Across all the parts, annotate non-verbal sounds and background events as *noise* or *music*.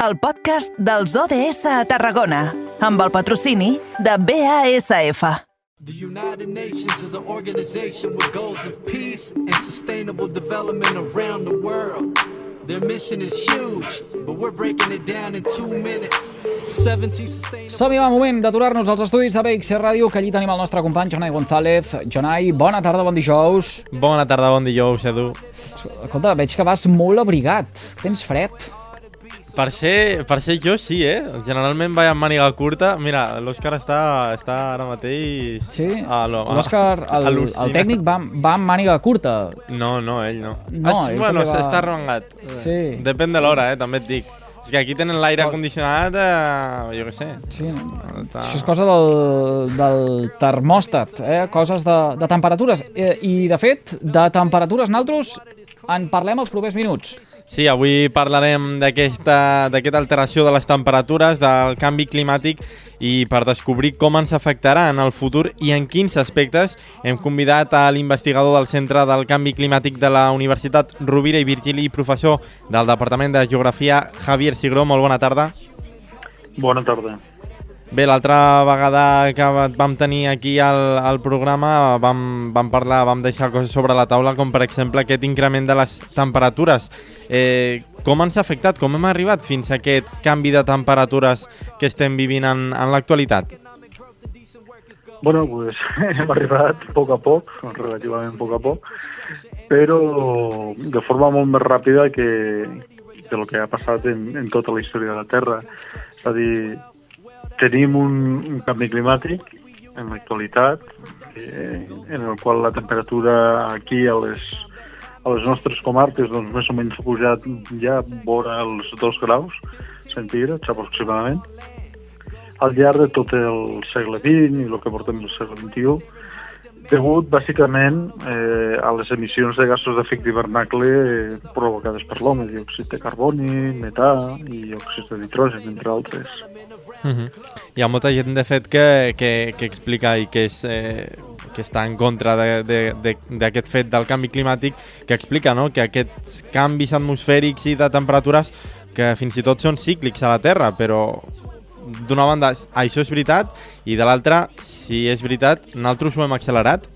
el podcast dels ODS a Tarragona, amb el patrocini de BASF. The United Nations is an organization with goals of peace and sustainable development around the world. Their mission is huge, but we're breaking it down in two minutes. 17 sustainable... Som-hi, va, moment d'aturar-nos als estudis de BX Ràdio, que allí tenim el nostre company Jonai González. Jonai, bona tarda, bon dijous. Bona tarda, bon dijous, Edu. Escolta, veig que vas molt abrigat. Tens fred. Per ser, per ser jo, sí, eh? Generalment vaig amb màniga curta. Mira, l'Òscar està, està ara mateix... Sí? L'Òscar, *laughs* el, el tècnic, va, va amb màniga curta. No, no, ell no. No, ah, sí, ell bueno, va- està arremangat. Sí. Depèn de l'hora, eh? També et dic. És que aquí tenen l'aire condicionat, eh, jo què sé. Sí? Està... Això és cosa del, del termòstat, eh? coses de, de temperatures. Eh, I, de fet, de temperatures nosaltres en parlem els propers minuts. Sí, avui parlarem d'aquesta d'aquesta alteració de les temperatures, del canvi climàtic i per descobrir com ens afectarà en el futur i en quins aspectes hem convidat a l'investigador del Centre del Canvi Climàtic de la Universitat Rovira i Virgili i professor del Departament de Geografia, Javier Sigró. Molt bona tarda. Bona tarda. Bé, l'altra vegada que vam tenir aquí al, al programa vam, vam parlar, vam deixar coses sobre la taula, com per exemple aquest increment de les temperatures. Eh, com ens ha afectat? Com hem arribat fins a aquest canvi de temperatures que estem vivint en, en l'actualitat? Bueno, pues *laughs* hem arribat a poc a poc, relativament a poc a poc, però de forma molt més ràpida que, que el que ha passat en, en tota la història de la Terra. És a dir, tenim un, un canvi climàtic en l'actualitat eh, en el qual la temperatura aquí a les, a les nostres comarques doncs, més o menys ha pujat ja vora els 2 graus centígrads aproximadament. Al llarg de tot el segle XX i el que portem del segle XXI, degut bàsicament eh, a les emissions de gasos d'efecte hivernacle eh, provocades per l'home, diòxid de carboni, metà i òxids de nitrogen, entre altres. Uh -huh. Hi ha molta gent, de fet, que, que, que explica i que, és, eh, que està en contra d'aquest fet del canvi climàtic, que explica no? que aquests canvis atmosfèrics i de temperatures que fins i tot són cíclics a la Terra, però d'una banda això és veritat i de l'altra, si és veritat, nosaltres ho hem accelerat.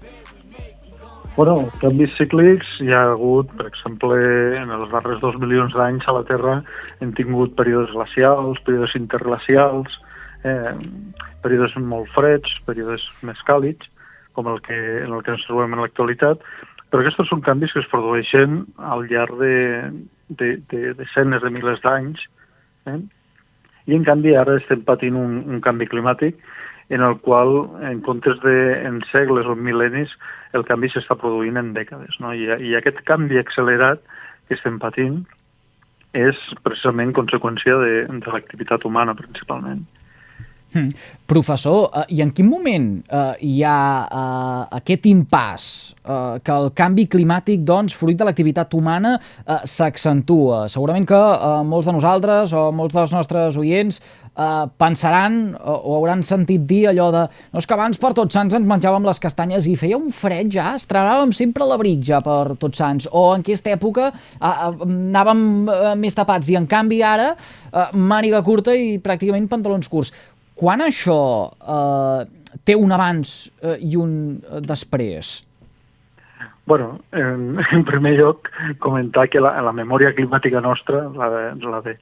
Bueno, canvis cíclics hi ha hagut, per exemple, en els darrers dos milions d'anys a la Terra hem tingut períodes glacials, períodes interglacials, eh, períodes molt freds, períodes més càlids, com el que, en el que ens trobem en l'actualitat, però aquests són canvis que es produeixen al llarg de, de, de desenes de milers d'anys, eh? i en canvi ara estem patint un, un canvi climàtic en el qual, en comptes de en segles o en mil·lennis, el canvi s'està produint en dècades. No? I, I aquest canvi accelerat que estem patint és precisament conseqüència de, de l'activitat humana, principalment. Hmm. Professor, eh, i en quin moment eh, hi ha eh, aquest impàs eh, que el canvi climàtic, doncs, fruit de l'activitat humana, eh, s'accentua? Segurament que eh, molts de nosaltres o molts dels nostres oients eh, pensaran o, o hauran sentit dir allò de no és que abans per Tots Sants ens menjàvem les castanyes i feia un fred ja, estrenàvem sempre l'abric ja per Tots Sants, o en aquesta època eh, eh, anàvem eh, més tapats i en canvi ara eh, màniga curta i pràcticament pantalons curts. Quan això eh, té un abans eh, i un eh, després? Bueno, en, *laughs* en primer lloc, comentar que la, la memòria climàtica nostra, la de, la de,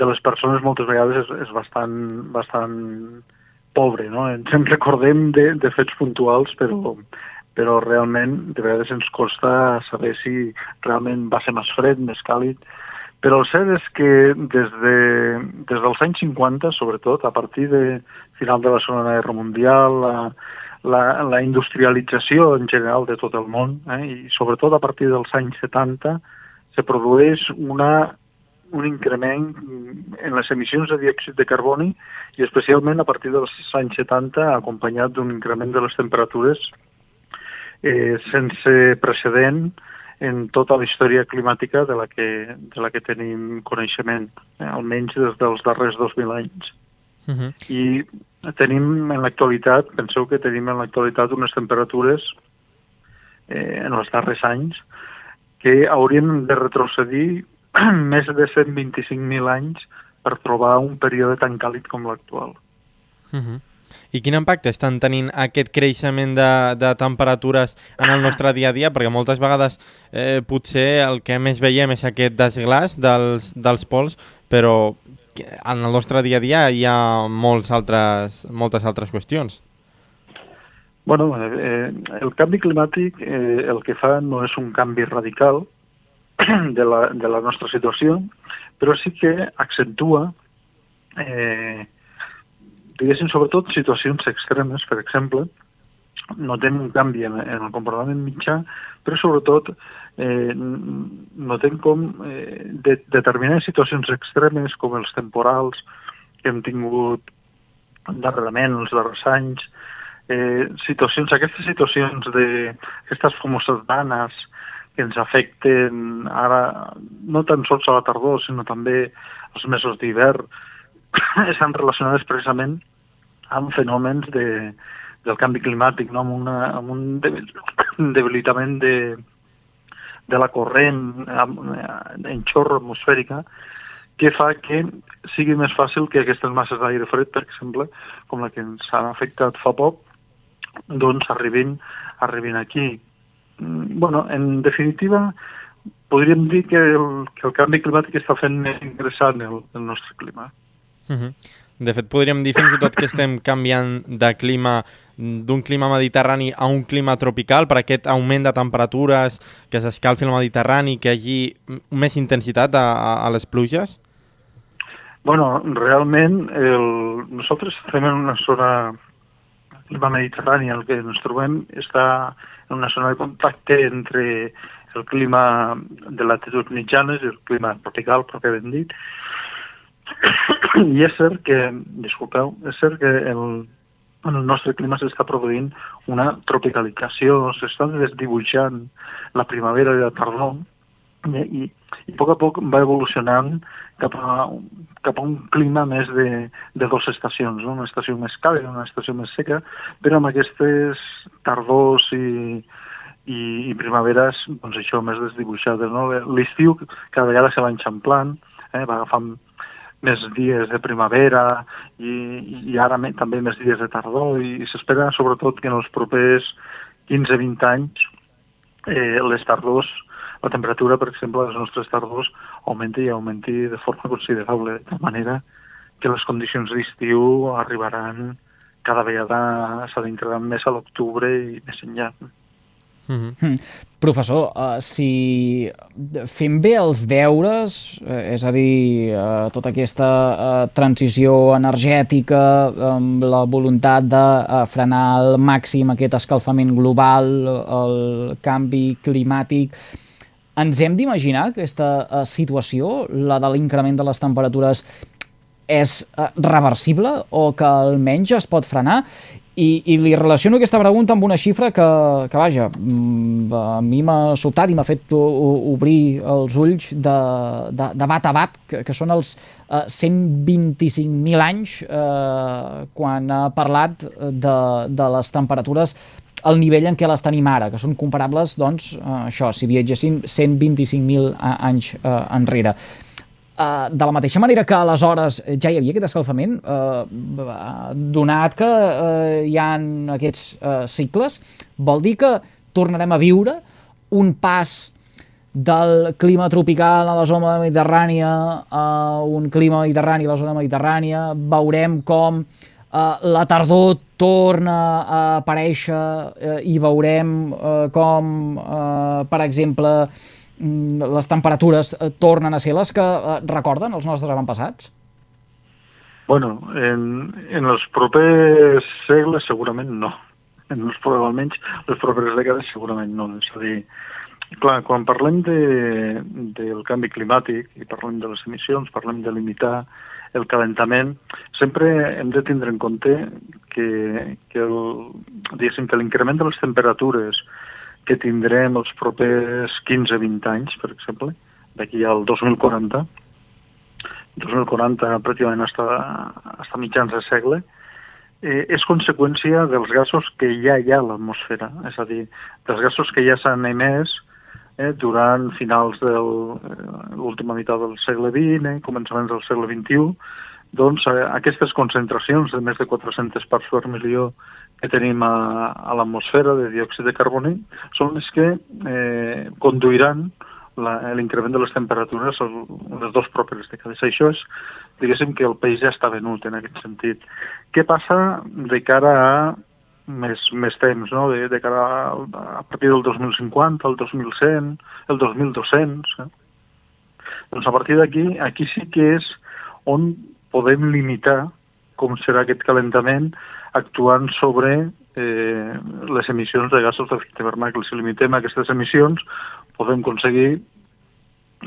de les persones moltes vegades és, és bastant, bastant pobre, no? Ens en recordem de, de fets puntuals, però, però realment de vegades ens costa saber si realment va ser més fred, més càlid. Però el cert és que des, de, des dels anys 50, sobretot, a partir de final de la Segona Guerra Mundial, la, la, la industrialització en general de tot el món, eh, i sobretot a partir dels anys 70, se produeix una, un increment en les emissions de diòxid de carboni i especialment a partir dels anys 70 acompanyat d'un increment de les temperatures eh, sense precedent en tota la història climàtica de la que, de la que tenim coneixement, eh, almenys des dels darrers 2.000 anys. Uh -huh. I tenim en l'actualitat, penseu que tenim en l'actualitat unes temperatures eh, en els darrers anys que haurien de retrocedir *clears throat* més de 125.000 anys per trobar un període tan càlid com l'actual. Uh -huh. I quin impacte estan tenint aquest creixement de, de temperatures en el nostre dia a dia? Perquè moltes vegades eh, potser el que més veiem és aquest desglàs dels, dels pols, però en el nostre dia a dia hi ha molts altres, moltes altres qüestions. Bueno, eh, el canvi climàtic eh, el que fa no és un canvi radical *clears throat* de la, de la nostra situació, però sí que accentua eh, diguéssim, sobretot situacions extremes, per exemple, notem un canvi en, en el comportament mitjà, però sobretot eh, notem com eh, de, determinades situacions extremes, com els temporals que hem tingut darrerament, els darrers anys, eh, situacions, aquestes situacions de aquestes famoses danes que ens afecten ara no tan sols a la tardor, sinó també als mesos d'hivern, *coughs* estan relacionades precisament amb fenòmens de, del canvi climàtic, no? amb, una, amb un *coughs* debilitament de, de la corrent en xorro atmosfèrica que fa que sigui més fàcil que aquestes masses d'aire fred, per exemple, com la que ens han afectat fa poc, doncs arribin, arribin aquí. Mm, bueno, en definitiva, podríem dir que el, que el canvi climàtic està fent més interessant el, el nostre clima. -huh. De fet, podríem dir fins i tot que estem canviant de clima d'un clima mediterrani a un clima tropical per aquest augment de temperatures, que s'escalfi el Mediterrani, que hi hagi més intensitat a, a les pluges? Bueno, realment el... nosaltres estem en una zona clima mediterrani, el que ens trobem està en una zona de contacte entre el clima de latituds mitjanes i el clima tropical, pròpiament dit, *coughs* i és cert que, disculpeu, és cert que el, en el nostre clima s'està produint una tropicalització, s'està desdibuixant la primavera i la tardor, i, i, i a poc a poc va evolucionant cap a, cap a un clima més de, de dues estacions, no? una estació més càlida, una estació més seca, però amb aquestes tardors i, i, i primaveres, doncs això, més desdibuixades. No? L'estiu cada vegada se va enxamplant, eh? va agafant més dies de primavera i, i ara també més dies de tardor i, i s'espera sobretot que en els propers 15-20 anys eh, les tardors, la temperatura, per exemple, dels nostres tardors augmenti i augmenti de forma considerable, de manera que les condicions d'estiu arribaran cada vegada s'adentraran més a l'octubre i més enllà. Mm -hmm. Professor, uh, si fem bé els deures, eh, és a dir, uh, tota aquesta uh, transició energètica amb la voluntat de uh, frenar al màxim aquest escalfament global, el canvi climàtic, ens hem d'imaginar aquesta uh, situació, la de l'increment de les temperatures, és uh, reversible o que almenys es pot frenar i, I li relaciono aquesta pregunta amb una xifra que, que vaja, mm, a mi m'ha sobtat i m'ha fet obrir els ulls de, de, de bat a bat, que, que són els eh, 125.000 anys eh, quan ha parlat de, de les temperatures al nivell en què les tenim ara, que són comparables, doncs, eh, això, si viatgessin 125.000 anys eh, enrere. Uh, de la mateixa manera que aleshores ja hi havia aquest escalfament, uh, donat que uh, hi han aquests uh, cicles, vol dir que tornarem a viure un pas del clima tropical a la zona mediterrània a un clima mediterrani a la zona mediterrània, veurem com uh, la tardor torna a aparèixer uh, i veurem uh, com, uh, per exemple, Mm, les temperatures eh, tornen a ser les que eh, recorden els nostres avantpassats? Bueno, en, en els propers segles segurament no. En els, almenys les properes dècades segurament no. És a dir, clar, quan parlem de, del canvi climàtic i parlem de les emissions, parlem de limitar el calentament, sempre hem de tindre en compte que, que l'increment de les temperatures que tindrem els propers 15-20 anys, per exemple, d'aquí al 2040, 2040 pràcticament hasta, hasta mitjans de segle, eh, és conseqüència dels gasos que ja hi ha a l'atmosfera, és a dir, dels gasos que ja s'han emès eh, durant finals de l'última meitat del segle XX, eh, començaments del segle XXI, doncs eh, aquestes concentracions de més de 400 parts per milió que tenim a, a l'atmosfera de diòxid de carboni són les que eh, conduiran l'increment de les temperatures en les dues properes dècades. Això és, diguéssim, que el país ja està venut en aquest sentit. Què passa de cara a més, més temps, no? de, de cara a, a partir del 2050, el 2100, el 2200. Eh? Doncs a partir d'aquí, aquí sí que és on podem limitar com serà aquest calentament actuant sobre eh, les emissions de gasos d'efecte hivernacle. Si limitem aquestes emissions, podem aconseguir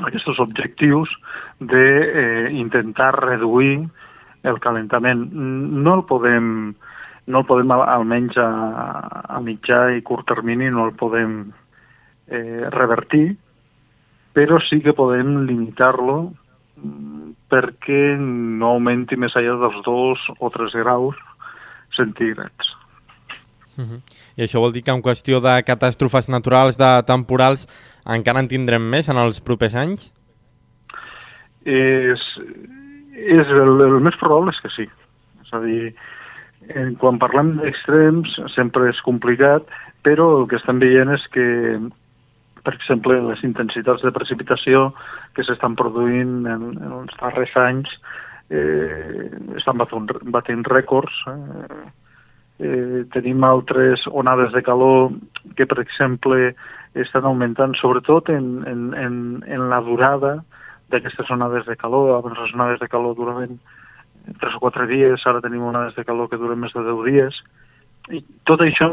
aquests objectius d'intentar eh, reduir el calentament. No el podem, no el podem almenys a, a mitjà i curt termini, no el podem eh, revertir, però sí que podem limitar-lo perquè no augmenti més allà dels 2 o 3 graus centígrads. Uh -huh. I això vol dir que en qüestió de catàstrofes naturals, de temporals, encara en tindrem més en els propers anys? És, és el, el més probable és que sí. És a dir, quan parlem d'extrems sempre és complicat, però el que estem veient és que per exemple, les intensitats de precipitació que s'estan produint en, en els darrers anys eh, estan batent, batent rècords. Eh, eh, tenim altres onades de calor que, per exemple, estan augmentant, sobretot en, en, en, en la durada d'aquestes onades de calor. Abans les onades de calor duraven tres o quatre dies, ara tenim onades de calor que duren més de 10 dies. I tot això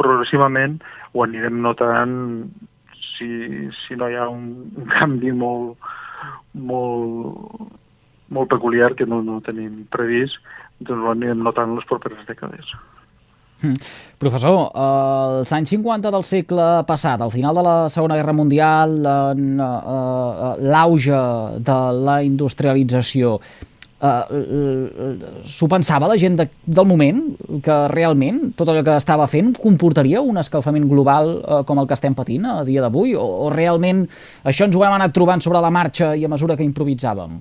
progressivament ho anirem notant si, si no hi ha un, un canvi molt, molt, molt peculiar que no, no tenim previst, doncs ho anirem notant les properes dècades. Mm. Professor, als anys 50 del segle passat, al final de la Segona Guerra Mundial, en uh, l'auge de la industrialització, Uh, uh, s'ho pensava la gent de, del moment que realment tot allò que estava fent comportaria un escalfament global uh, com el que estem patint a dia d'avui o, o realment això ens ho hem anat trobant sobre la marxa i a mesura que improvisàvem?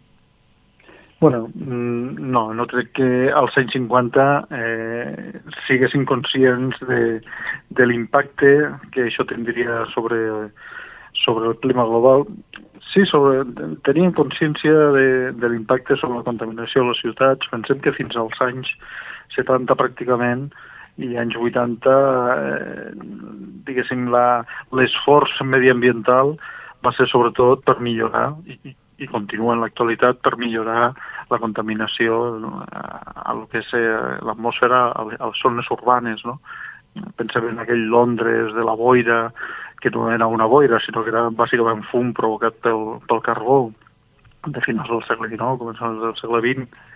Bueno, mm, no, no crec que als anys 50 eh, siguessin conscients de, de l'impacte que això tindria sobre, sobre el clima global. Sí, sobre, teníem consciència de, de l'impacte sobre la contaminació a les ciutats. Pensem que fins als anys 70 pràcticament i anys 80, eh, diguéssim, l'esforç mediambiental va ser sobretot per millorar i, i continua en l'actualitat per millorar la contaminació a, a lo que és eh, l'atmosfera a, a les zones urbanes, no? Pensem en aquell Londres de la boira, que no era una boira, sinó que era bàsicament fum provocat pel, pel carbó de finals del segle XIX, començaments del segle XX.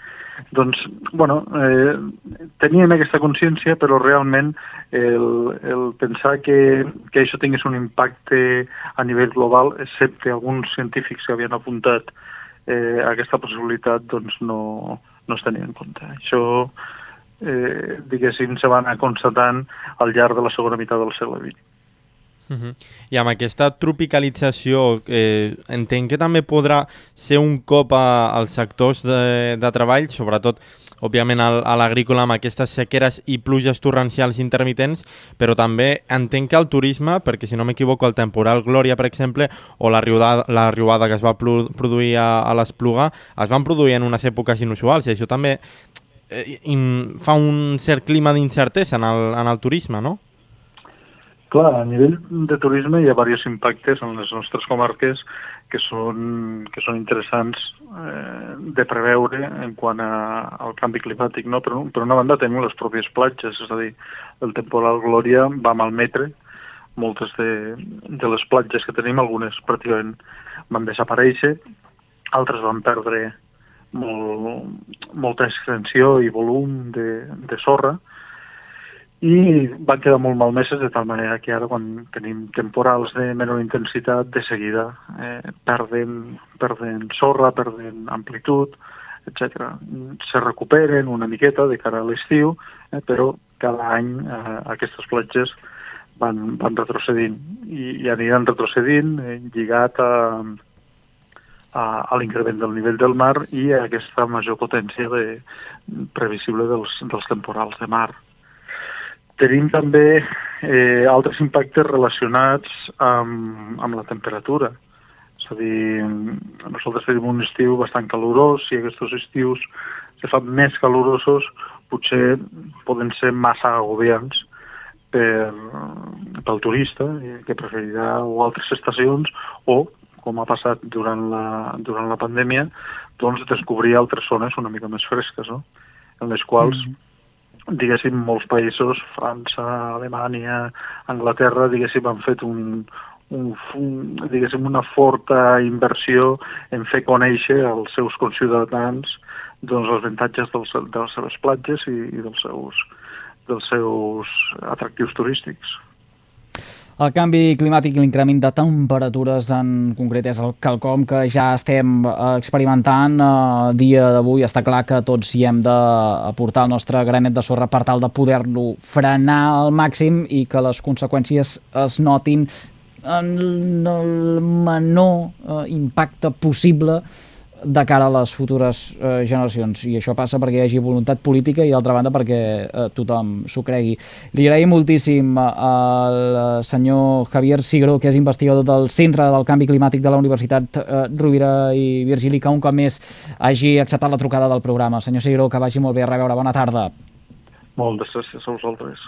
Doncs, bueno, eh, teníem aquesta consciència, però realment el, el pensar que, que això tingués un impacte a nivell global, excepte alguns científics que havien apuntat eh, aquesta possibilitat, doncs no, no es tenia en compte. Això, eh, diguéssim, se va anar constatant al llarg de la segona meitat del segle XX. Uh -huh. I amb aquesta tropicalització, eh, entenc que també podrà ser un cop a, als sectors de, de treball, sobretot, òbviament, al, a l'agrícola amb aquestes sequeres i pluges torrencials intermitents, però també entenc que el turisme, perquè si no m'equivoco, el temporal Glòria, per exemple, o la riuada, la riuada que es va produir a, a l'Espluga, es van produir en unes èpoques inusuals, i això també eh, in, fa un cert clima d'incertesa en, el, en el turisme, no? Clar, a nivell de turisme hi ha diversos impactes en les nostres comarques que són, que són interessants eh, de preveure en quant a, al canvi climàtic. No? Per, per una banda tenim les pròpies platges, és a dir, el temporal Glòria va malmetre moltes de, de les platges que tenim, algunes pràcticament van desaparèixer, altres van perdre molt, molta extensió i volum de, de sorra, i van quedar molt malmeses de tal manera que ara quan tenim temporals de menor intensitat de seguida eh, perden, perden sorra, perden amplitud, etc. Se recuperen una miqueta de cara a l'estiu, eh, però cada any eh, aquestes platges van, van retrocedint i, i aniran retrocedint eh, lligat a, a, a l'increment del nivell del mar i a aquesta major potència de, previsible dels, dels temporals de mar. Tenim també eh, altres impactes relacionats amb, amb la temperatura. És a dir, nosaltres tenim un estiu bastant calorós i aquests estius se fan més calorosos potser poden ser massa agobiants per, pel turista que preferirà o altres estacions o, com ha passat durant la, durant la pandèmia, doncs descobrir altres zones una mica més fresques, no? en les quals mm diguéssim, molts països, França, Alemanya, Anglaterra, diguéssim, han fet un, un, un, diguéssim, una forta inversió en fer conèixer als seus conciutadans doncs, els avantatges dels, de les seves platges i, i dels, seus, dels seus atractius turístics. El canvi climàtic i l'increment de temperatures en concret és el quelcom que ja estem eh, experimentant. A dia d'avui està clar que tots hi hem d'aportar el nostre granet de sorra per tal de poder-lo frenar al màxim i que les conseqüències es notin en el menor eh, impacte possible de cara a les futures eh, generacions i això passa perquè hi hagi voluntat política i d'altra banda perquè eh, tothom s'ho cregui. Li agraïm moltíssim al senyor Javier Sigro, que és investigador del Centre del Canvi Climàtic de la Universitat eh, Rovira i Virgili, que un cop més hagi acceptat la trucada del programa. Senyor Sigro, que vagi molt bé a reveure. Bona tarda. Moltes gràcies a vosaltres.